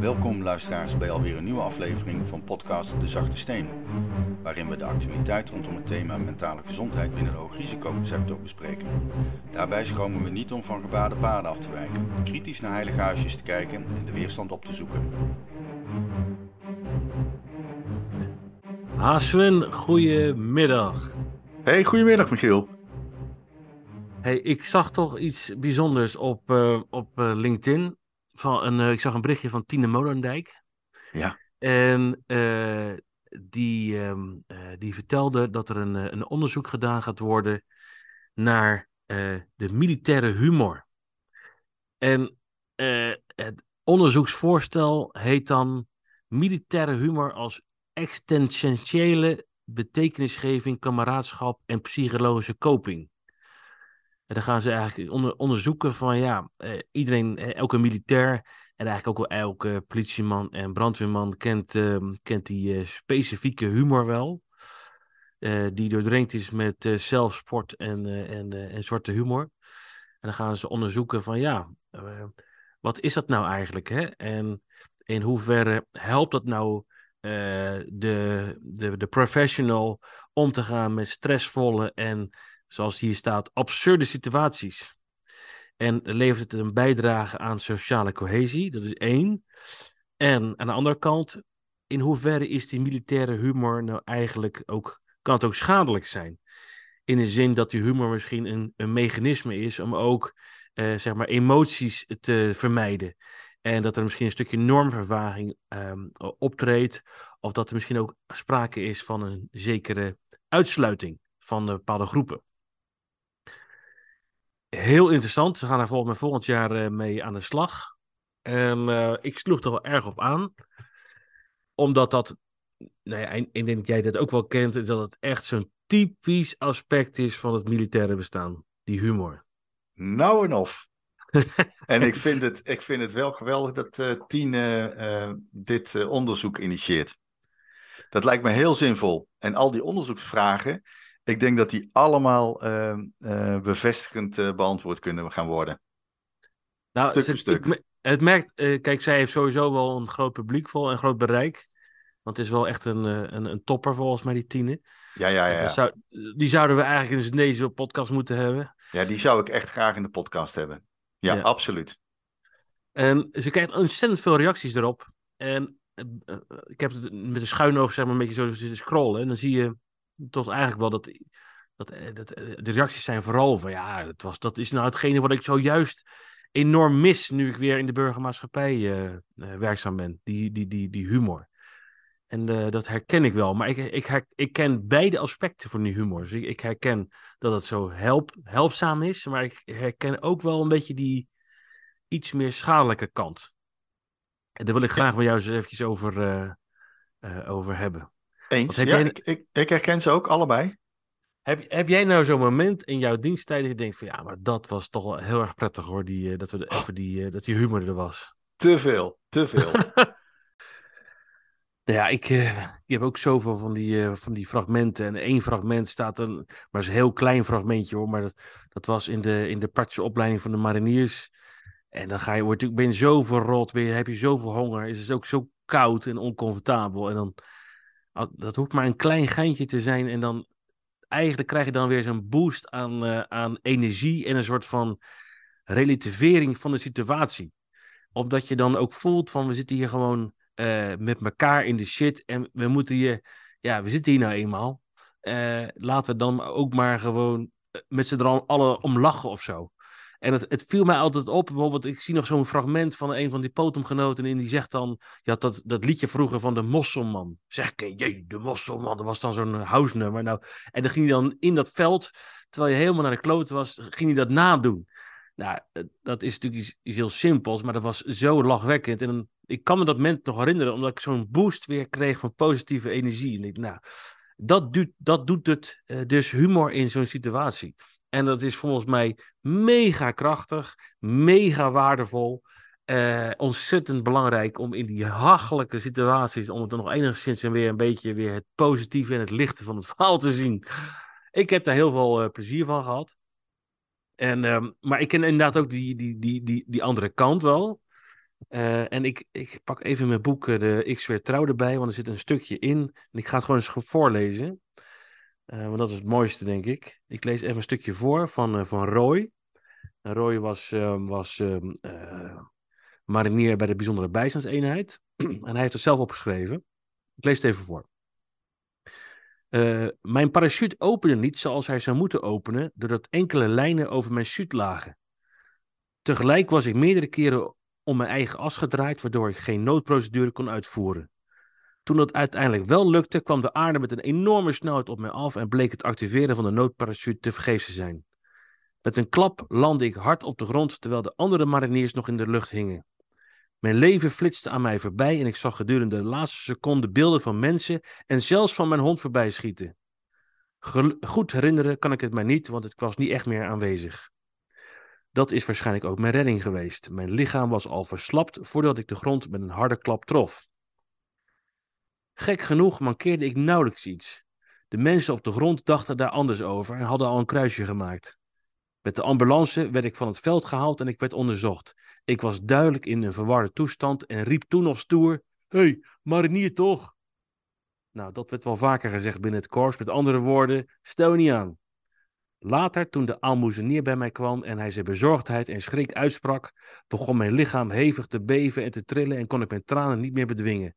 Welkom luisteraars bij alweer een nieuwe aflevering van podcast De Zachte Steen, waarin we de actualiteit rondom het thema mentale gezondheid binnen de hoogrisicosector bespreken. Daarbij schromen we niet om van gebaarde paden af te wijken, kritisch naar heilige huisjes te kijken en de weerstand op te zoeken. Haswen, goedemiddag. Hey, goedemiddag Michiel. Hey, ik zag toch iets bijzonders op, uh, op uh, LinkedIn. Van een, uh, ik zag een berichtje van Tine Molendijk. Ja. En die, um, die vertelde dat er een, een onderzoek gedaan gaat worden naar de militaire humor. En het onderzoeksvoorstel heet dan militaire humor als existentiële betekenisgeving, kameraadschap en psychologische coping. En dan gaan ze eigenlijk onder, onderzoeken van ja, eh, iedereen, eh, elke militair en eigenlijk ook wel elke politieman en brandweerman kent, uh, kent die uh, specifieke humor wel. Die doordrenkt is met zelfsport en, en, en zwarte humor. En dan gaan ze onderzoeken van ja, wat is dat nou eigenlijk? Hè? En in hoeverre helpt dat nou de, de, de professional om te gaan met stressvolle en zoals hier staat, absurde situaties. En levert het een bijdrage aan sociale cohesie, dat is één. En aan de andere kant, in hoeverre is die militaire humor nou eigenlijk ook, kan het ook schadelijk zijn? In de zin dat die humor misschien een, een mechanisme is om ook eh, zeg maar emoties te vermijden. En dat er misschien een stukje normvervaging um, optreedt. Of dat er misschien ook sprake is van een zekere uitsluiting van bepaalde groepen heel interessant. Ze gaan daar volgens mij volgend jaar uh, mee aan de slag. En uh, ik sloeg er wel erg op aan. Omdat dat, nou ja, ik denk dat jij dat ook wel kent, is dat het echt zo'n typisch aspect is van het militaire bestaan. Die humor. Nou en of. en ik vind, het, ik vind het wel geweldig dat uh, Tine dit onderzoek initieert. Dat lijkt me heel zinvol. En al die onderzoeksvragen, ik denk dat die allemaal uh, uh, bevestigend uh, beantwoord kunnen gaan worden. Nou, stuk voor stuk. Het, het merkt, kijk, zij heeft sowieso wel een groot publiek vol en groot bereik. Want het is wel echt een, een, een topper volgens mij, die Tine. Ja, ja, ja. Zou, die zouden we eigenlijk in deze podcast moeten hebben. Ja, die zou ik echt graag in de podcast hebben. Ja, ja. absoluut. En ze krijgt ontzettend veel reacties erop. En ik heb het met een schuin oog zeg maar, een beetje zo zitten scrollen. En dan zie je tot eigenlijk wel dat, dat, eh, dat eh, de reacties zijn vooral van ja, dat, was, dat is nou hetgene wat ik zojuist enorm mis nu ik weer in de burgermaatschappij uh, uh, werkzaam ben. Die, die, die, die humor. En uh, dat herken ik wel. Maar ik, ik, her, ik ken beide aspecten van die humor. Dus ik, ik herken dat het zo help, helpzaam is. Maar ik herken ook wel een beetje die iets meer schadelijke kant. En daar wil ik graag met jou eens eventjes over, over hebben. Eens, ja, jij... ik, ik, ik, herken ze ook allebei. Heb, heb jij nou zo'n moment in jouw diensttijd dat je denkt van ja, maar dat was toch wel heel erg prettig hoor, die, eh, dat, we even die, eh, dat die humor er was? Te veel, te veel. ja, ik, uh, ik heb ook zoveel van die, uh, van die fragmenten. En één fragment staat een, maar is een heel klein fragmentje hoor. Maar dat, dat was in de, in de praktische opleiding van de mariniers. En dan ga je, word, ben je zo verrot, ben je, heb je zoveel honger. Is het ook zo koud en oncomfortabel. En dan dat hoeft maar een klein geintje te zijn. En dan eigenlijk krijg je dan weer zo'n boost aan, uh, aan energie en een soort van relativering van de situatie. Omdat je dan ook voelt van we zitten hier gewoon uh, met elkaar in de shit. En we moeten hier, ja, we zitten hier nou eenmaal. Uh, laten we dan ook maar gewoon met z'n allen om lachen of zo. En het, het viel mij altijd op. Bijvoorbeeld, ik zie nog zo'n fragment van een van die potemgenoten. En die zegt dan. Je had dat, dat liedje vroeger van de Mosselman. Zeg ik, jee, de Mosselman. Dat was dan zo'n house nummer. Nou, en dan ging hij dan in dat veld. Terwijl je helemaal naar de kloten was. Ging hij dat nadoen. Nou, dat is natuurlijk iets, heel simpels. Maar dat was zo lachwekkend. En ik kan me dat moment nog herinneren. Omdat ik zo'n boost weer kreeg van positieve energie. Nou, dat doet, dat doet het. Uh, dus humor in zo'n situatie. En dat is volgens mij mega krachtig, mega waardevol. Uh, ontzettend belangrijk om in die hachelijke situaties, om het er nog enigszins weer een beetje weer het positieve en het lichte van het verhaal te zien. Ik heb daar heel veel uh, plezier van gehad. En, um, maar ik ken inderdaad ook die, die, die, die, die andere kant wel. Eh, en ik, ik pak even mijn boek de Ik Weer Trouw erbij, want er zit een stukje in. En ik ga het gewoon eens voorlezen. Uh, want dat is het mooiste, denk ik. Ik lees even een stukje voor van, van Roy. Roy was, ehm, was ehm, marinier bij de bijzondere bijstandseenheid. en hij heeft het zelf opgeschreven. Ik lees het even voor. mijn parachute opende niet zoals hij zou moeten openen, doordat enkele lijnen over mijn chute lagen. Tegelijk was ik meerdere keren om mijn eigen as gedraaid, waardoor ik geen noodprocedure kon uitvoeren. Toen dat uiteindelijk wel lukte, kwam de aarde met een enorme snelheid op mij af en bleek het activeren van de noodparachute te vergeefs te zijn. Met een klap landde ik hard op de grond, terwijl de andere mariniers nog in de lucht hingen. Mijn leven flitste aan mij voorbij en ik zag gedurende de laatste seconde beelden van mensen en zelfs van mijn hond voorbij schieten. Goed herinneren kan ik het mij niet, want ik was niet echt meer aanwezig. Dat is waarschijnlijk ook mijn redding geweest. Mijn lichaam was al verslapt voordat ik de grond met een harde klap trof. Gek genoeg mankeerde ik nauwelijks iets. De mensen op de grond dachten daar anders over en hadden al een kruisje gemaakt. Met de ambulance werd ik van het veld gehaald en ik werd onderzocht. Ik was duidelijk in een verwarde toestand en riep toen nog stoer: hey, marinier toch? Nou, dat werd wel vaker gezegd binnen het korps. Met andere woorden, stel je niet aan. Later, toen de aalmoezenier bij mij kwam en hij zijn bezorgdheid en schrik uitsprak, begon mijn lichaam hevig te beven en te trillen en kon ik mijn tranen niet meer bedwingen.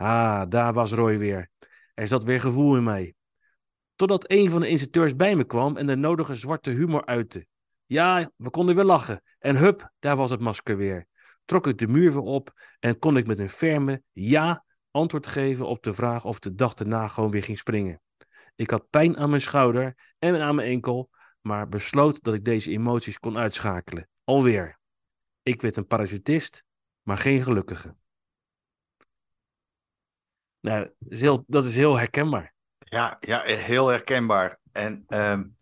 Ah, daar was Roy weer. Er zat weer gevoel in mij. Totdat een van de instructeurs bij me kwam en de nodige zwarte humor uitte. Ja, we konden weer lachen. En hup, daar was het masker weer. Trok ik de muur weer op en kon ik met een ferme ja antwoord geven op de vraag of de dag erna gewoon weer ging springen. Ik had pijn aan mijn schouder en aan mijn enkel, maar besloot dat ik deze emoties kon uitschakelen. Alweer. Ik werd een parachutist, maar geen gelukkige. Nou, dat is heel, dat is heel herkenbaar. Ja, ja, heel herkenbaar. En um,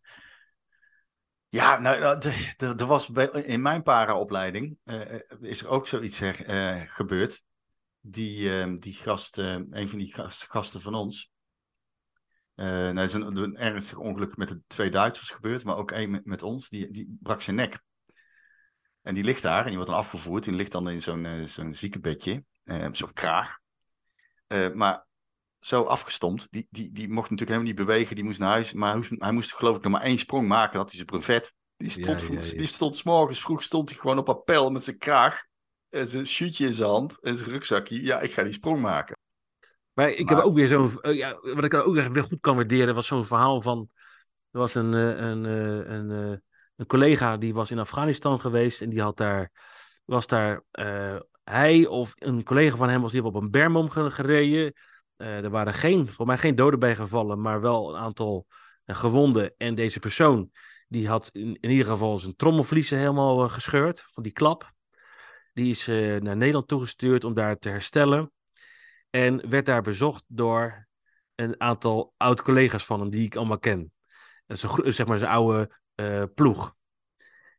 ja, nou, er was bij, in mijn paraopleiding uh, is er ook zoiets uh, gebeurd. Die, uh, die gast, een van die gast, gasten van ons, uh, nou, er is een, ernstig ongeluk met de twee Duitsers gebeurd, maar ook één met, ons. Die, die brak zijn nek. En die ligt daar en die wordt dan afgevoerd. Die ligt dan in zo'n zo'n ziekenbedje, zo'n kraag. Maar zo afgestompt, die, die, die mocht natuurlijk helemaal niet bewegen. Die moest naar huis. Maar hij moest, hij moest geloof ik nog maar één sprong maken. Dat hij zijn brevet. Die stond, ja, ja, ja. die stond s morgens vroeg stond hij gewoon op appel met zijn kraag. En zijn shootje in zijn hand en zijn rugzakje. Ja, ik ga die sprong maken. Maar ik heb ook weer zo'n. Uh, ja, wat ik ook weer goed kan waarderen, was zo'n verhaal van. Er was een, uh, een, uh, een, een, collega die was in Afghanistan geweest en die had daar. Was daar. Hij of een collega van hem was hier op een bermom gereden. er waren geen, voor mij geen doden bij gevallen, maar wel een aantal gewonden. En deze persoon die had in, ieder geval zijn trommelvliezen helemaal gescheurd van die klap. Die is naar Nederland toegestuurd om daar te herstellen. En werd daar bezocht door een aantal oud-collega's van hem die ik allemaal ken. Dat is een, zeg maar zijn oude ploeg.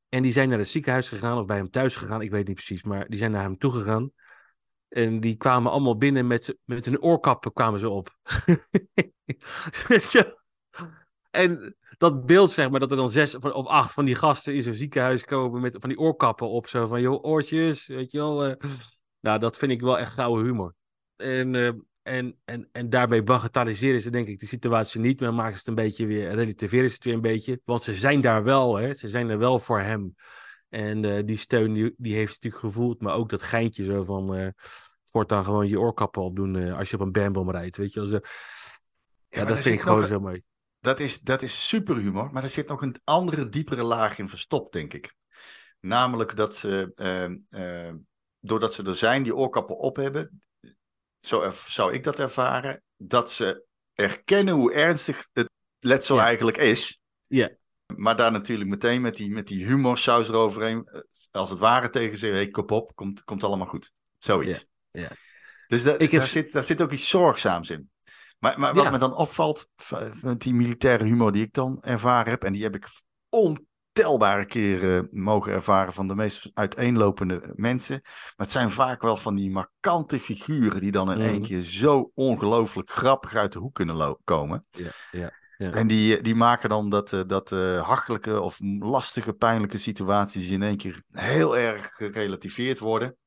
En die zijn naar het ziekenhuis gegaan of bij hem thuis gegaan, ik weet niet precies, maar die zijn naar hem toegegaan. En die kwamen allemaal binnen met, met hun oorkappen kwamen ze op. en dat beeld, zeg maar, dat er dan zes of acht van die gasten in zo'n ziekenhuis komen met van die oorkappen op. Zo van, joh, oortjes, weet je wel. Uh. Nou, dat vind ik wel echt gouden humor. En, uh, en, en, en daarbij bagatelliseren ze denk ik de situatie niet, maar maken ze het een beetje weer, relativeren ze het weer een beetje. Want ze zijn daar wel, hè? ze zijn er wel voor hem. En uh, die steun die, die heeft hij natuurlijk gevoeld, maar ook dat geintje zo van uh, voortaan gewoon je oorkappen opdoen als je op een bermboom rijdt, weet je. Zo. Ja, ja dat vind ik gewoon zo mooi. Dat is, dat is super humor, maar er zit nog een andere, diepere laag in verstopt, denk ik. Namelijk dat ze, doordat ze er zijn, die oorkappen op hebben, zo zou ik dat ervaren, dat ze erkennen hoe ernstig het letsel eigenlijk is. Ja. Maar daar natuurlijk meteen met die, met die humorsaus eroverheen, eh, als het ware tegen zeggen, hey, kop op, komt, komt allemaal goed. Zoiets. Ja. ja. Dus da, daar, zit, daar zit ook iets zorgzaams in. Maar, maar wat me dan opvalt, met die militaire humor die ik dan ervaren heb, en die heb ik on ontelbare keren mogen ervaren van de meest uiteenlopende mensen. Maar het zijn vaak wel van die markante figuren die dan in één mhm. keer zo ongelooflijk grappig uit de hoek kunnen komen. Ja, ja. Ja. En die, die maken dan dat, eh, dat uh, hachelijke of lastige, pijnlijke situaties in één keer heel erg gerelativeerd worden.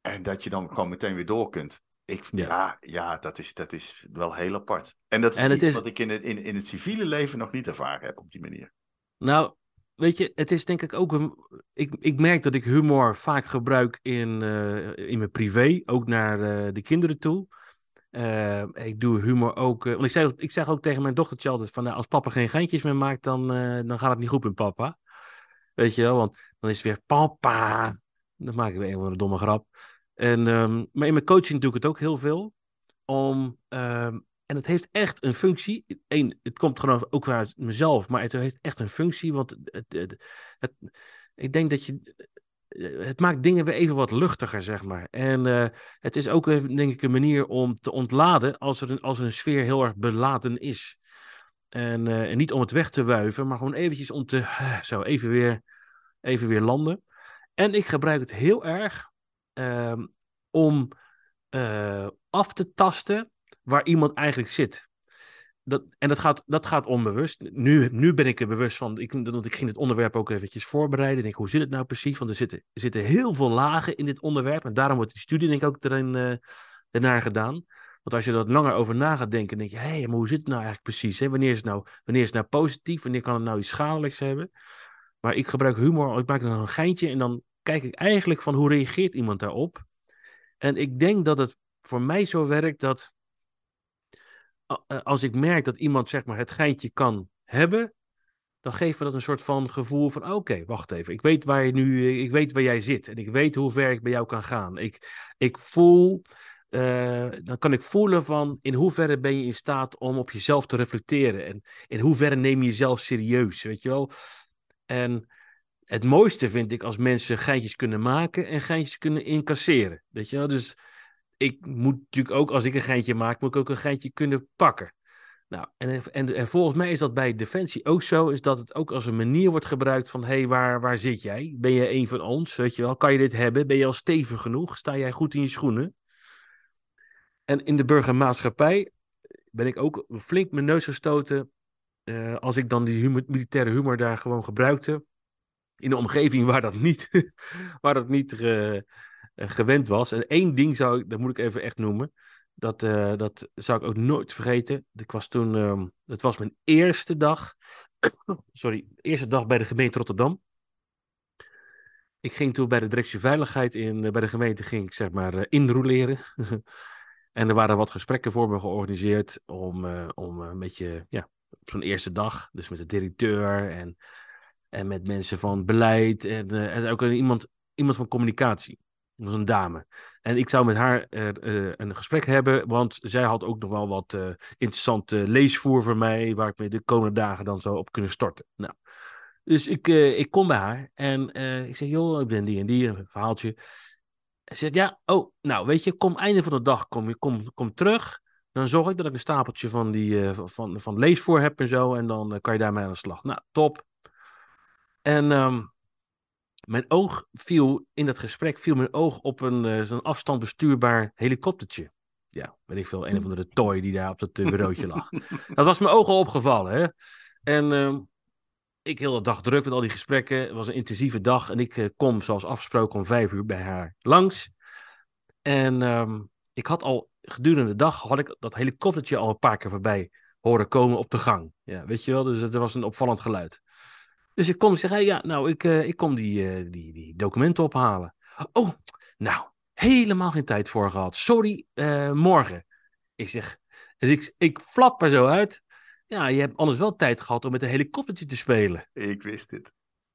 En dat je dan gewoon meteen weer door kunt. Ik, Ja. ja. Ja, dat, is, dat is wel heel apart. En dat is En iets is- wat ik in het, in, in het civiele leven nog niet ervaren heb op die manier. Nou, weet je, het is denk ik ook een. Ik, ik merk dat ik humor vaak gebruik in, eh, in mijn privé, ook naar eh, de kinderen toe. Eh, ik doe humor ook. want ik zeg, ik zeg ook tegen mijn dochtertje altijd: van, nou, als papa geen geintjes meer maakt, dan, dan gaat het niet goed met papa. Weet je wel, want dan is het weer papa. Dan maak ik weer een domme grap. En, ehm, maar in mijn coaching doe ik het ook heel veel. Om, ehm, en het heeft echt een functie. Eén, het komt gewoon ook uit mezelf, maar het heeft echt een functie. Want het, het, ik denk dat je. Het maakt dingen weer even wat luchtiger, zeg maar. En eh, het is ook, denk ik, een manier om te ontladen als er een, als een sfeer heel erg beladen is. En, eh, en niet om het weg te wuiven, maar gewoon eventjes om te. eh, zo, even weer, even weer landen. En ik gebruik het heel erg ehm, om eh, af te tasten waar iemand eigenlijk zit. Dat, en dat gaat, dat gaat onbewust. Nu, nu ben ik er bewust van. Ik, want ik ging het onderwerp ook eventjes voorbereiden. Ik denk, hoe zit het nou precies? Want er zitten, zitten heel veel lagen in dit onderwerp. En daarom wordt die studie denk ik ook erin, eh ernaar gedaan. Want als je wat langer over na gaat denken, denk je, hé, hey, maar hoe zit het nou eigenlijk precies? Wanneer, is het nou, wanneer is het nou positief? Wanneer kan het nou iets schadelijks hebben? Maar ik gebruik humor, ik maak dan een geintje en dan kijk ik eigenlijk van hoe reageert iemand daarop. En ik denk dat het voor mij zo werkt dat als ik merk dat iemand zeg maar het geintje kan hebben, dan geeft me dat een soort van gevoel van oké, wacht even, ik weet waar je nu, ik weet waar jij zit en ik weet hoe ver ik bij jou kan gaan. Ik, ik voel, eh, dan kan ik voelen van in hoeverre ben je in staat om op jezelf te reflecteren en in hoeverre neem je jezelf serieus, weet je wel. En het mooiste vind ik als mensen geintjes kunnen maken en geintjes kunnen incasseren, weet je wel. Dus ik moet natuurlijk ook, als ik een geintje maak, moet ik ook een geintje kunnen pakken. Nou, en, en, en volgens mij is dat bij Defensie ook zo, is dat het ook als een manier wordt gebruikt van, hé, hey, waar, waar zit jij? Ben je een van ons, weet je wel? Kan je dit hebben? Ben je al stevig genoeg? Sta jij goed in je schoenen? En in de burgermaatschappij ben ik ook flink mijn neus gestoten eh, als ik dan die militaire humor daar gewoon gebruikte. In een omgeving waar dat niet, waar dat niet eh, gewend was. En één ding zou ik, dat moet ik even echt noemen. Dat, eh, dat zou ik ook nooit vergeten. Ik was toen, ehm, het was mijn eerste dag. sorry, eerste dag bij de gemeente Rotterdam. Ik ging toen bij de directie veiligheid in, eh, bij de gemeente, ging ik zeg maar eh, inrouleren. en er waren wat gesprekken voor me georganiseerd om, eh, om een beetje, ja, op zo'n eerste dag, dus met de directeur en, en met mensen van beleid en, eh, en ook iemand, iemand van communicatie. Dat was een dame. En ik zou met haar eh, eh, een gesprek hebben, want zij had ook nog wel wat eh, interessante leesvoer voor mij, waar ik me de komende dagen dan zou op kunnen storten. Nou, dus ik, ik kom bij haar en ik zeg, joh, ik ben die en die, een verhaaltje. Ze zegt, ja, oh, nou, weet je, kom einde van de dag, kom, kom, kom terug. Dan zorg ik dat ik een stapeltje van, die, van, van leesvoer heb en zo, en dan kan je daarmee aan de slag. Nou, top. En ehm, mijn oog viel in dat gesprek, viel mijn oog op een eh, zo'n afstandbestuurbaar helikoptertje. Ja, weet ik veel, een of andere toy die daar op dat eh, bureautje lag. Dat was mijn ogen opgevallen, hè. En ehm, ik heel de dag druk met al die gesprekken. Het was een intensieve dag en ik eh, kom zoals afgesproken om vijf uur bij haar langs. En ehm, ik had al gedurende de dag, had ik dat helikoptertje al een paar keer voorbij horen komen op de gang. Ja, weet je wel, dus het was een opvallend geluid. Dus ik kom en zeg, hey, ja, nou, ik, eh, ik kom die, eh, die, die documenten ophalen. Oh, nou, helemaal geen tijd voor gehad. Sorry, eh, morgen. Ik zeg, dus ik, ik flap er zo uit. Ja, je hebt anders wel tijd gehad om met een helikoptertje te spelen. Ik wist dit.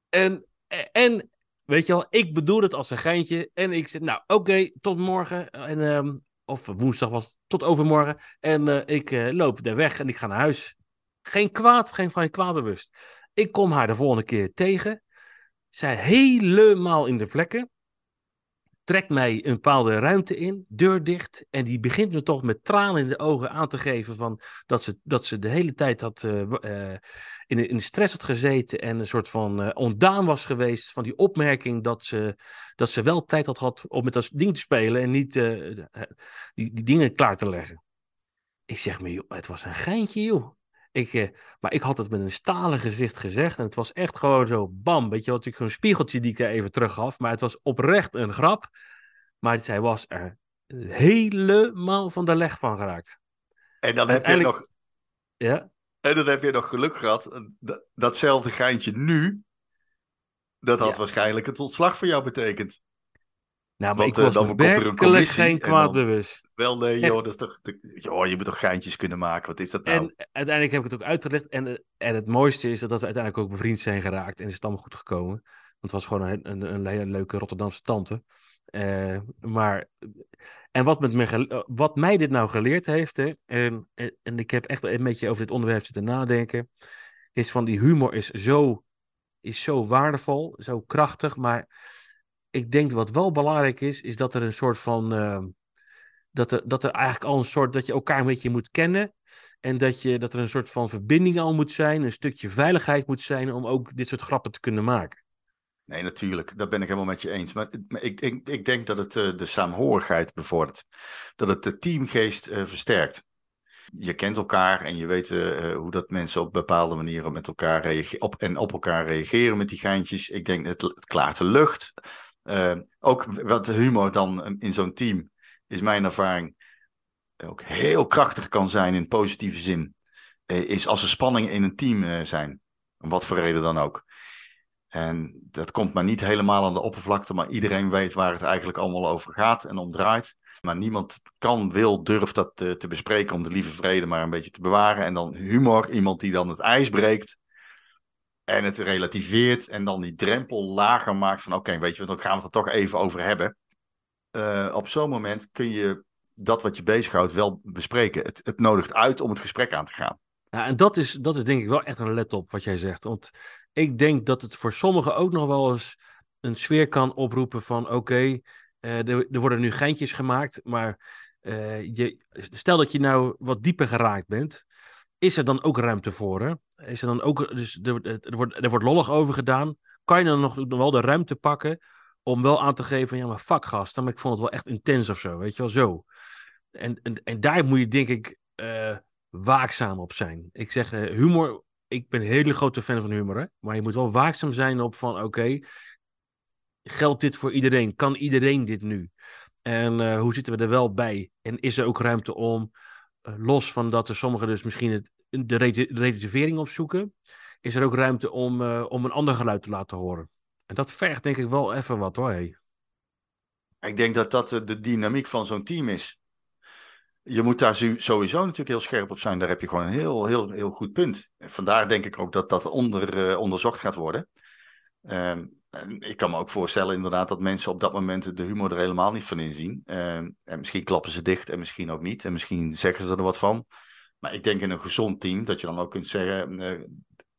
En, en weet je wel, ik bedoel het als een geintje. En ik zeg, nou, oké, tot morgen. En, ehm, of woensdag was het, tot overmorgen. En ik loop daar weg en ik ga naar huis. Geen kwaad, geen van je kwaad bewust. Ik kom haar de volgende keer tegen. Zij helemaal in de vlekken. Trekt mij een bepaalde ruimte in, deur dicht. En die begint me toch met tranen in de ogen aan te geven van dat ze, dat ze de hele tijd had, eh, eh, in, de- in stress had gezeten. En een soort van eh, ontdaan was geweest van die opmerking dat ze, dat ze wel tijd had gehad om met dat ding te spelen. En niet die, die dingen klaar te leggen. Ik zeg me, het was een geintje, joh. Ik, eh, maar ik had het met een stalen gezicht gezegd. En het was echt gewoon zo bam. Weet je wel, natuurlijk zo'n spiegeltje die ik er even terug gaf. Maar het was oprecht een grap. Maar zij was er helemaal van de leg van geraakt. En dan heb je nog... Ja? En dan heb je nog geluk gehad. Dat, datzelfde geintje nu, dat had waarschijnlijk het ontslag voor jou betekend. Nou, maar ik was dan werkelijk geen kwaad bewust. Wel nee, joh, dat is toch, joh, je moet toch geintjes kunnen maken. Wat is dat nou? En uiteindelijk heb ik het ook uitgelegd. En, en het mooiste is dat, dat we uiteindelijk ook bevriend zijn geraakt. En is het allemaal goed gekomen. Want het was gewoon een, een, een hele leuke Rotterdamse tante. Uh, maar, en wat, met me, wat mij dit nou geleerd heeft, hè, en, en, en, ik heb echt een beetje over dit onderwerp zitten nadenken, is van die humor is zo, is zo waardevol, zo krachtig, maar ik denk wat wel belangrijk is, is dat er een soort van. Uh, dat, er, dat er eigenlijk al een soort. dat je elkaar een beetje moet kennen. En dat, je, dat er een soort van verbinding al moet zijn. Een stukje veiligheid moet zijn. om ook dit soort grappen te kunnen maken. Nee, natuurlijk. Dat ben ik helemaal met je eens. Maar ik, ik, ik denk dat het uh, de saamhorigheid bevordert. Dat het de teamgeest uh, versterkt. Je kent elkaar en je weet uh, hoe dat mensen op bepaalde manieren met elkaar. Op, en op elkaar reageren met die geintjes. Ik denk het, het klaart de lucht. Uh, ook wat humor dan in zo'n team, is mijn ervaring, ook heel krachtig kan zijn in positieve zin. Uh, is als er spanningen in een team uh, zijn. Om wat voor reden dan ook. En dat komt maar niet helemaal aan de oppervlakte, maar iedereen weet waar het eigenlijk allemaal over gaat en om draait. Maar niemand kan, wil, durft dat te bespreken om de lieve vrede maar een beetje te bewaren. En dan humor, iemand die dan het ijs breekt en het relativeert en dan die drempel lager maakt van oké, weet je, dan gaan we het er toch even over hebben. Uh, op zo'n moment kun je dat wat je bezighoudt wel bespreken. Het, het nodigt uit om het gesprek aan te gaan. Ja, en dat is, dat is denk ik wel echt een let op wat jij zegt. Want ik denk dat het voor sommigen ook nog wel eens een sfeer kan oproepen van oké, uh, er, worden nu geintjes gemaakt, maar uh, je, stel dat je nou wat dieper geraakt bent, is er dan ook ruimte voor? Hè? Is er dan ook, dus er, wordt, er wordt lollig over gedaan. Kan je dan nog wel de ruimte pakken om wel aan te geven van ja, maar fuck gast, ik vond het wel echt intens of zo, weet je wel, zo. En, en, daar moet je denk ik uh, waakzaam op zijn. Ik zeg uh, humor, ik ben een hele grote fan van humor, hè? maar je moet wel waakzaam zijn op van oké, geldt dit voor iedereen? Kan iedereen dit nu? En uh, hoe zitten we er wel bij? En is er ook ruimte om eh, los van dat er sommigen dus misschien het, de relativering opzoeken, is er ook ruimte om, uh, om een ander geluid te laten horen. En dat vergt denk ik wel even wat hoor. Ik denk dat dat de dynamiek van zo'n team is. Je moet daar sowieso natuurlijk heel scherp op zijn. Daar heb je gewoon een heel, heel, heel goed punt. Vandaar denk ik ook dat dat onder, uh, onderzocht gaat worden. Uh, ik kan me ook voorstellen inderdaad dat mensen op dat moment de humor er helemaal niet van inzien. Uh, en misschien klappen ze dicht en misschien ook niet. En misschien zeggen ze er wat van. Maar ik denk in een gezond team dat je dan ook kunt zeggen, uh,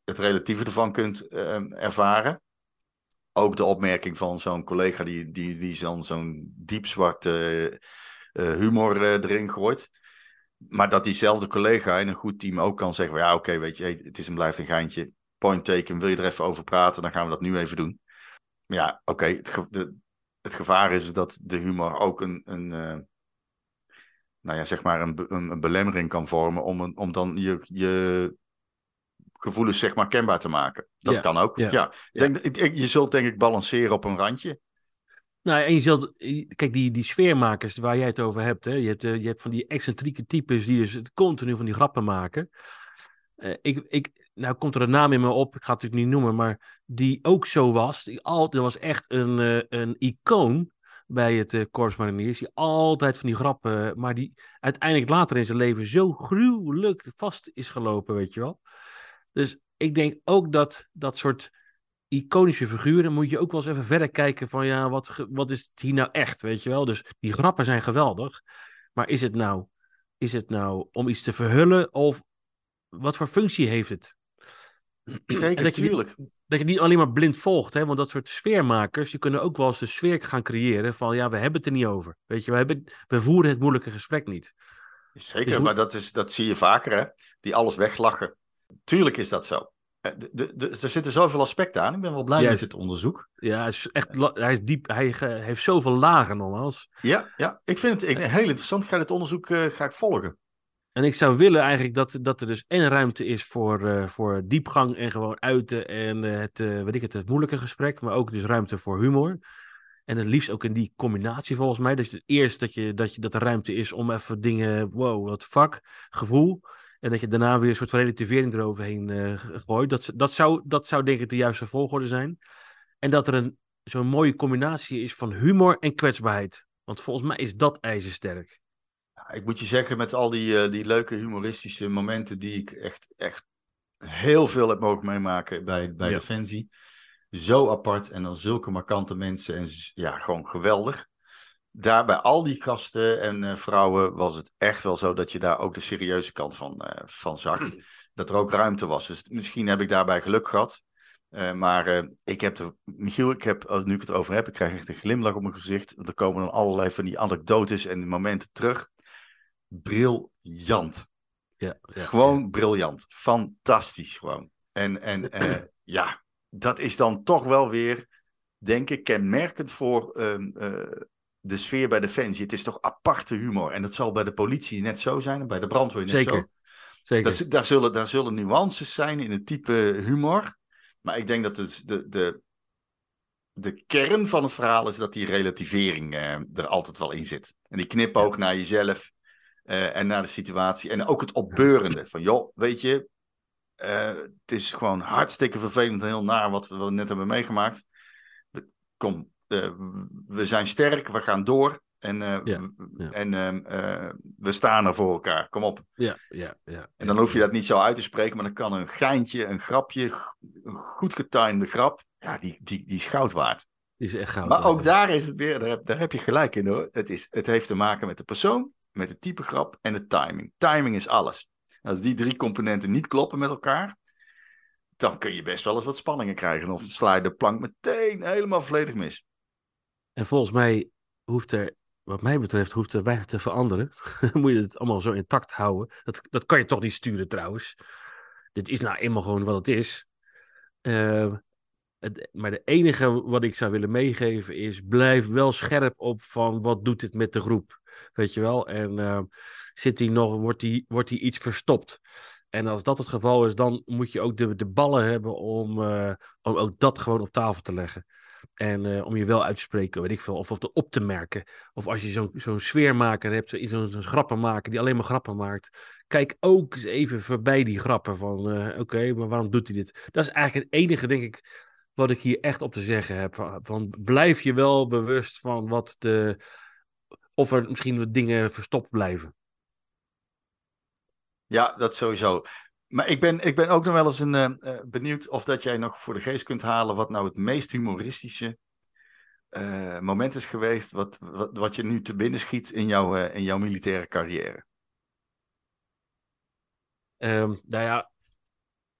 het relatieve ervan kunt ervaren. Ook de opmerking van zo'n collega die, die, die dan zo'n diep zwarte humor erin gooit. Maar dat diezelfde collega in een goed team ook kan zeggen: ja, oké, weet je, het is en blijft een geintje. Point taken, wil je er even over praten? Dan gaan we dat nu even doen ja, oké. Het, ge het, gevaar is dat de humor ook een, een uh, nou ja, zeg maar een, een, een, belemmering kan vormen om, een, om dan je, je gevoelens zeg maar kenbaar te maken. Dat kan ook. Ja. Denk, je zult denk ik balanceren op een randje. Nou, en je zult, kijk, die, die sfeermakers waar jij het over hebt, hè, je, hebt uh, je hebt van die excentrieke types die dus continu van die grappen maken. Uh, ik, ik, nou komt er een naam in me op, ik ga het natuurlijk niet noemen, maar die ook zo was. Die altijd, was echt een, uh, een icoon bij het uh, Corps Mariniers. Die altijd van die grappen, maar die uiteindelijk later in zijn leven zo gruwelijk vast is gelopen, weet je wel. Dus ik denk ook dat dat soort iconische figuren moet je ook wel eens even verder kijken van ja, wat, wat is het hier nou echt, weet je wel. Dus die grappen zijn geweldig, maar is het nou, is het nou om iets te verhullen of wat voor functie heeft het? Zeker, dat je, Niet, dat je niet alleen maar blind volgt, hè? want dat soort sfeermakers, die kunnen ook wel eens de sfeer gaan creëren van ja, we hebben het er niet over. Weet je, we, hebben, we voeren het moeilijke gesprek niet. Zeker, dus maar dat, is, dat zie je vaker, hè? Die alles weglachen. Tuurlijk is dat zo. Eh, de, de, de, er zitten zoveel aspecten aan. Ik ben wel blij Juist. met dit onderzoek. Ja, hij is echt hij is diep. Hij heeft zoveel lagen nogmaals. Ja, ja, ik vind het heel interessant. Ik ga dit onderzoek uh, ga ik volgen. En ik zou willen eigenlijk dat, dat er dus en ruimte is voor, uh, voor diepgang en gewoon uiten en uh, het, uh, ik het, het moeilijke gesprek, maar ook dus ruimte voor humor. En het liefst ook in die combinatie volgens mij. Dus eerst dat, je, dat, je, dat er ruimte is om even dingen, wow, wat fuck, gevoel. En dat je daarna weer een soort van relativering eroverheen gooit. Dat, dat, zou, dat zou denk ik de juiste volgorde zijn. En dat er een zo'n mooie combinatie is van humor en kwetsbaarheid. Want volgens mij is dat ijzersterk. Ik moet je zeggen, met al die, uh, die leuke humoristische momenten die ik echt, echt heel veel heb mogen meemaken bij, bij ja. Defensie. Zo apart en dan zulke markante mensen en ja, gewoon geweldig. Daar bij al die gasten en uh, vrouwen was het echt wel zo dat je daar ook de serieuze kant van, uh, van zag. Dat er ook ruimte was. Dus misschien heb ik daarbij geluk gehad. Uh, maar ik heb de, Michiel, ik heb, nu ik het over heb, ik krijg echt een glimlach op mijn gezicht. Er komen dan allerlei van die anekdotes en momenten terug. Briljant. Ja, ja, gewoon ja. briljant. Fantastisch gewoon. En, en uh, ja, dat is dan toch wel weer, denk ik, kenmerkend voor um, uh, de sfeer bij Defensie. Het is toch aparte humor. En dat zal bij de politie net zo zijn en bij de brandweer net Zeker. zo. Zeker. Dat, daar, zullen, daar zullen nuances zijn in het type humor. Maar ik denk dat het de, de, de kern van het verhaal is dat die relativering uh, er altijd wel in zit. En die knipoog naar jezelf. Uh, en naar de situatie. En ook het opbeurende. Van joh, weet je, uh, het is gewoon hartstikke vervelend en heel naar wat we net hebben meegemaakt. Kom, uh, we zijn sterk, we gaan door. En, ja, ja. en ehm, we staan er voor elkaar. Kom op. Ja, ja, ja. En dan hoef je dat niet zo uit te spreken, maar dan kan een geintje, een grapje, een goed getimede grap, ja, die, die, die is goud waard. Die is echt goud Maar ook daar is het weer, daar heb, daar heb je gelijk in hoor. Het, is, het heeft te maken met de persoon, met het type grap en de timing. Timing is alles. Als die drie componenten niet kloppen met elkaar, dan kun je best wel eens wat spanningen krijgen. Of sla je de plank meteen helemaal volledig mis. En volgens mij hoeft er, wat mij betreft, hoeft er weinig te veranderen. Moet je het allemaal zo intact houden. Dat, dat kan je toch niet sturen trouwens. Dit is nou eenmaal gewoon wat het is. Uh, het, maar de enige wat ik zou willen meegeven is: blijf wel scherp op van wat doet dit met de groep. Weet je wel? En uh, zit hij nog, wordt hij wordt die iets verstopt? En als dat het geval is, dan moet je ook de, de ballen hebben om, uh, om ook dat gewoon op tafel te leggen. En uh, om je wel uit te spreken, weet ik veel, of, of op te merken. Of als je zo'n zo'n sfeermaker hebt, zo'n zo, zo grappenmaker die alleen maar grappen maakt. Kijk ook eens even voorbij die grappen van, uh, oké, maar waarom doet hij dit? Dat is eigenlijk het enige, denk ik, wat ik hier echt op te zeggen heb. Van, blijf je wel bewust van wat de, of er misschien wat dingen verstopt blijven. Ja, dat sowieso. Maar ik ben, ik ben ook nog wel eens een, uh, benieuwd of dat jij nog voor de geest kunt halen wat nou het meest humoristische uh, moment is geweest, wat, wat, wat je nu te binnen schiet in, jouw in jouw militaire carrière. Um, nou ja,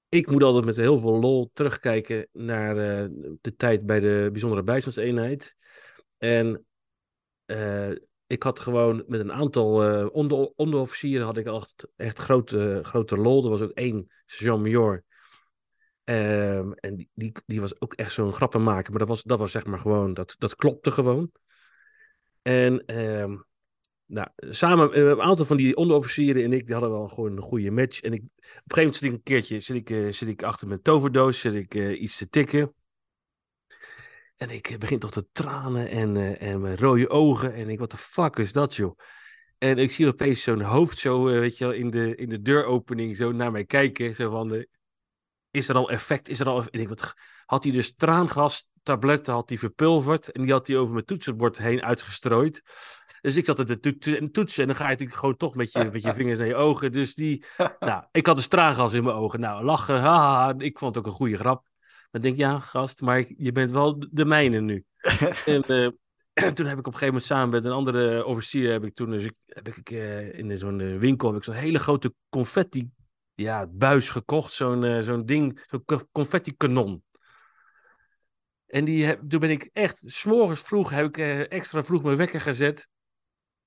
ik moet altijd met heel veel lol terugkijken naar de tijd bij de bijzondere bijstandseenheid. En ik had gewoon met een aantal uh, onder, onderofficieren had ik echt, echt grote, grote lol. Er was ook één sergeant-major. Um, en die, die, was ook echt zo'n grappenmaker. Maar dat was, dat was zeg maar gewoon, dat, dat klopte gewoon. En um, nou, samen met een aantal van die onderofficieren en ik, die hadden wel gewoon een goede match. En ik, op een gegeven moment zit ik een keertje zit ik, uh, zit ik achter mijn toverdoos, zit ik iets te tikken. En ik begin toch te tranen en, uh, en mijn rode ogen. En ik, wat de fuck is dat, joh? En ik zie opeens zo'n hoofd zo, uh, weet je wel, in de, in de deuropening zo naar mij kijken. Zo van, uh, is er al effect? Is er al En ik, wat, had hij dus traangastabletten had hij verpulverd. En die had hij over mijn toetsenbord heen uitgestrooid. Dus ik zat er te toetsen en dan ga je natuurlijk gewoon toch met je, met je vingers naar je ogen. Dus die, nou, ik had dus traangas in mijn ogen. Nou, lachen, haha. Ik vond het ook een goede grap. Dan denk ik, ja, gast, maar je bent wel de mijne nu. en uh, toen heb ik op een gegeven moment samen met een andere officier, heb ik toen dus ik, heb ik uh, in zo'n winkel heb ik zo'n hele grote confetti ja, buis gekocht. Zo'n uh, zo'n ding, zo'n confetti kanon. En die heb, toen ben ik echt, s'morgens vroeg, heb ik extra vroeg mijn wekker gezet.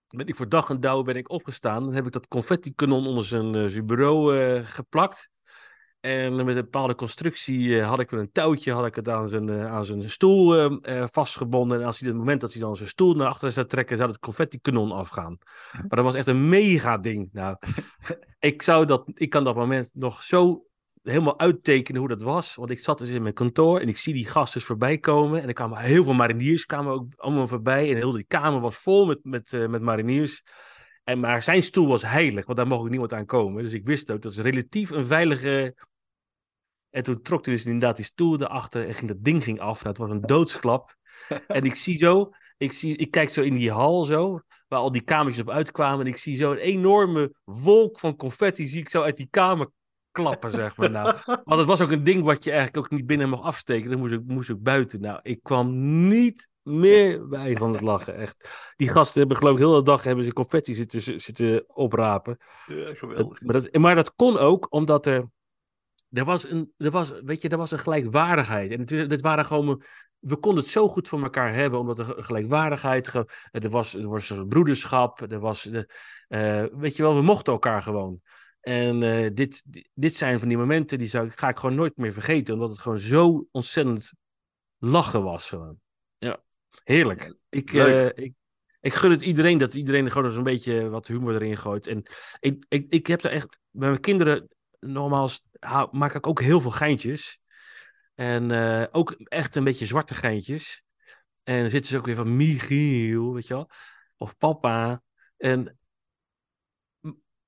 Ben ik voor dag en dauw ben ik opgestaan. Dan heb ik dat confetti kanon onder zijn, zijn bureau geplakt. En met een bepaalde constructie uh, had ik met een touwtje had ik het aan zijn, uh, aan zijn stoel uh, vastgebonden. En als hij het moment dat hij dan zijn stoel naar achteren zou trekken, zou het confetti-kanon afgaan. Maar dat was echt een mega ding. Nou, ik, zou dat, ik kan dat moment nog zo helemaal uittekenen hoe dat was. Want ik zat dus in mijn kantoor en ik zie die gasten voorbij komen. En er kwamen heel veel mariniers kwamen ook allemaal voorbij. En heel die kamer was vol met, met, met mariniers. En, maar zijn stoel was heilig, want daar mocht ook niemand aan komen. Dus ik wist ook dat is relatief een veilige. En toen trok hij dus inderdaad die stoel erachter en ging dat ding ging af. Dat was een doodsklap. en ik zie zo, ik, zie, ik kijk zo in die hal zo, waar al die kamertjes op uitkwamen. En ik zie zo een enorme wolk van confetti, zie ik zo uit die kamer klappen, zeg maar. Nou, want het was ook een ding wat je eigenlijk ook niet binnen mocht afsteken. Dan moest ik, moest ik buiten. Nou, ik kwam niet meer bij van het lachen, echt. Die gasten hebben geloof ik heel de dag hebben ze confetti zitten, zitten oprapen. Ja, geweldig. maar, dat, maar dat kon ook omdat er... Er was een, er was, weet je, er was een gelijkwaardigheid. En het, het waren gewoon we konden het zo goed voor elkaar hebben, omdat er gelijkwaardigheid, er was, er was broederschap, er was, uh, weet je wel, we mochten elkaar gewoon. En uh, dit, dit zijn van die momenten, die zou, ga ik gewoon nooit meer vergeten, omdat het gewoon zo ontzettend lachen was. Gewoon. Ja, heerlijk. Ik, uh, ik, ik gun het iedereen dat iedereen gewoon een beetje wat humor erin gooit. En ik, ik, ik heb er echt, bij mijn kinderen, nogmaals, maak ik ook heel veel geintjes. En uh, ook echt een beetje zwarte geintjes. En dan zitten ze ook weer van Michiel, weet je wel. Of papa. En,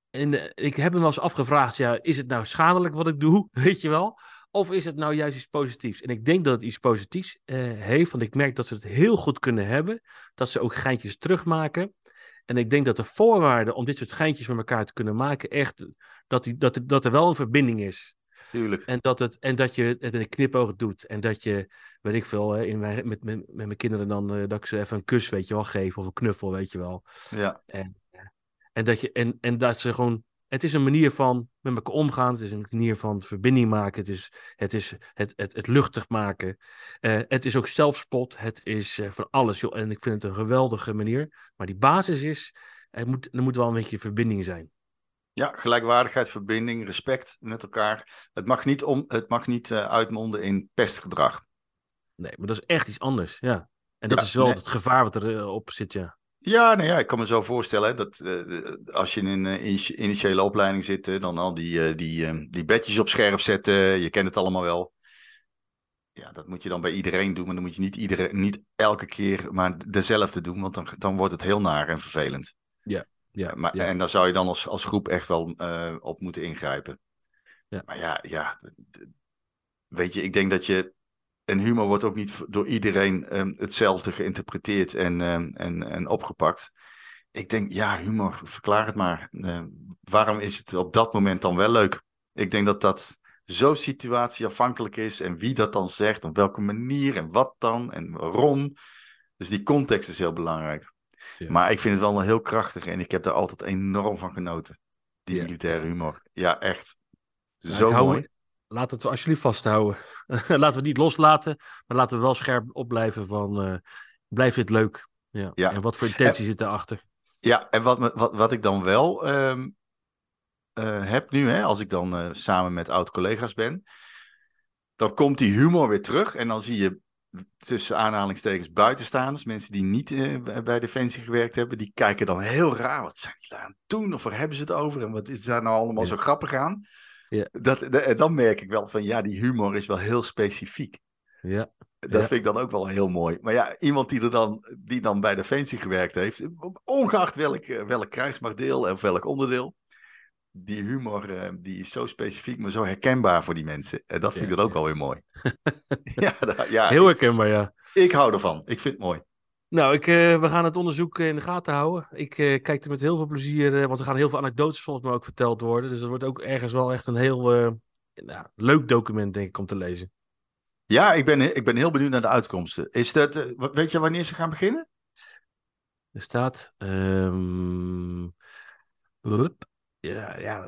en ik heb hem wel eens afgevraagd, ja, is het nou schadelijk wat ik doe, weet je wel? Of is het nou juist iets positiefs? En ik denk dat het iets positiefs uh, heeft, want ik merk dat ze het heel goed kunnen hebben. Dat ze ook geintjes terugmaken. En ik denk dat de voorwaarde om dit soort geintjes met elkaar te kunnen maken, echt, dat, die, dat, dat er wel een verbinding is. Tuurlijk. En dat, het, en dat je het met een knipoog doet. En dat je, weet ik veel, in mijn, met, met, met mijn kinderen dan, uh, dat ik ze even een kus, weet je wel, geef. Of een knuffel, weet je wel. Ja. En, en, dat, je, en, en dat ze gewoon, het is een manier van met elkaar omgaan. Het is een manier van verbinding maken. Het is het, is het, het, het luchtig maken. Uh, het is ook zelfspot. Het is uh, van alles. Joh. En ik vind het een geweldige manier. Maar die basis is, er moet, er moet wel een beetje verbinding zijn. Ja, gelijkwaardigheid, verbinding, respect met elkaar. Het mag niet, om, het mag niet uh, uitmonden in pestgedrag. Nee, maar dat is echt iets anders, ja. En dat ja, is wel nee. het gevaar wat erop uh, zit, ja. Ja, nou ja, ik kan me zo voorstellen dat uh, als je in een initiële opleiding zit, dan al die, die, die bedjes op scherp zetten, je kent het allemaal wel. Ja, dat moet je dan bij iedereen doen, maar dan moet je niet, iedereen, niet elke keer maar dezelfde doen, want dan, dan wordt het heel naar en vervelend. Ja, ja, maar, ja. En daar zou je dan als, als groep echt wel uh, op moeten ingrijpen. Ja. Maar ja, ja, weet je, ik denk dat je. En humor wordt ook niet door iedereen um, hetzelfde geïnterpreteerd en, um, en, en opgepakt. Ik denk, ja, humor, verklaar het maar. Uh, waarom is het op dat moment dan wel leuk? Ik denk dat dat zo situatieafhankelijk is en wie dat dan zegt, op welke manier en wat dan en waarom. Dus die context is heel belangrijk. Ja. Maar ik vind het wel heel krachtig en ik heb daar altijd enorm van genoten. Die ja. militaire humor. Ja, echt. Zo mooi. Laat het alsjeblieft vasthouden. laten we het niet loslaten, maar laten we wel scherp opblijven van... Uh, blijft dit leuk? Ja. ja. En wat voor intentie en, zit daarachter? Ja, en wat, wat, wat ik dan wel um, uh, heb nu, hè, als ik dan uh, samen met oud-collega's ben... dan komt die humor weer terug en dan zie je tussen aanhalingstekens buitenstaanders, mensen die niet uh, bij Defensie gewerkt hebben, die kijken dan heel raar. Wat zijn die daar aan het doen? Of waar hebben ze het over? En wat is daar nou allemaal ja. zo grappig aan? Ja. Dat, de, dan merk ik wel van ja, die humor is wel heel specifiek. Ja. Dat ja. vind ik dan ook wel heel mooi. Maar ja, iemand die, er dan, die dan bij Defensie gewerkt heeft, ongeacht welk, welk krijgsmachtdeel of welk onderdeel, die humor uh, die is zo specifiek, maar zo herkenbaar voor die mensen. En dat vind ja, ik dan ook ja. wel weer mooi. ja, da, ja, Heel herkenbaar, ja. Ik, hou ervan. Ik vind het mooi. Nou, ik, uh, we gaan het onderzoek in de gaten houden. Ik kijk er met heel veel plezier, want er gaan heel veel anekdotes volgens mij ook verteld worden. Dus dat wordt ook ergens wel echt een heel nou, leuk document, denk ik, om te lezen. Ja, ik ben, ik ben heel benieuwd naar de uitkomsten. Is dat, weet je wanneer ze gaan beginnen? Er staat... Um... Ja, ja,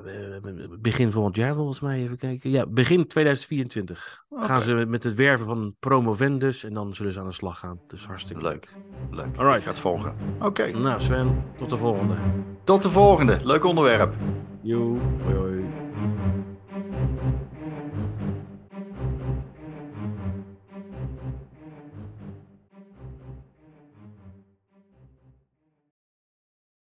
begin volgend jaar volgens mij, even kijken. Ja, begin 2024 okay. gaan ze met het werven van promovendus en dan zullen ze aan de slag gaan. Dus hartstikke leuk. Leuk. Alright. Ik ga het volgen. Oké. Okay. Nou Sven, tot de volgende. Tot de volgende. Leuk onderwerp. Jo, hoi hoi.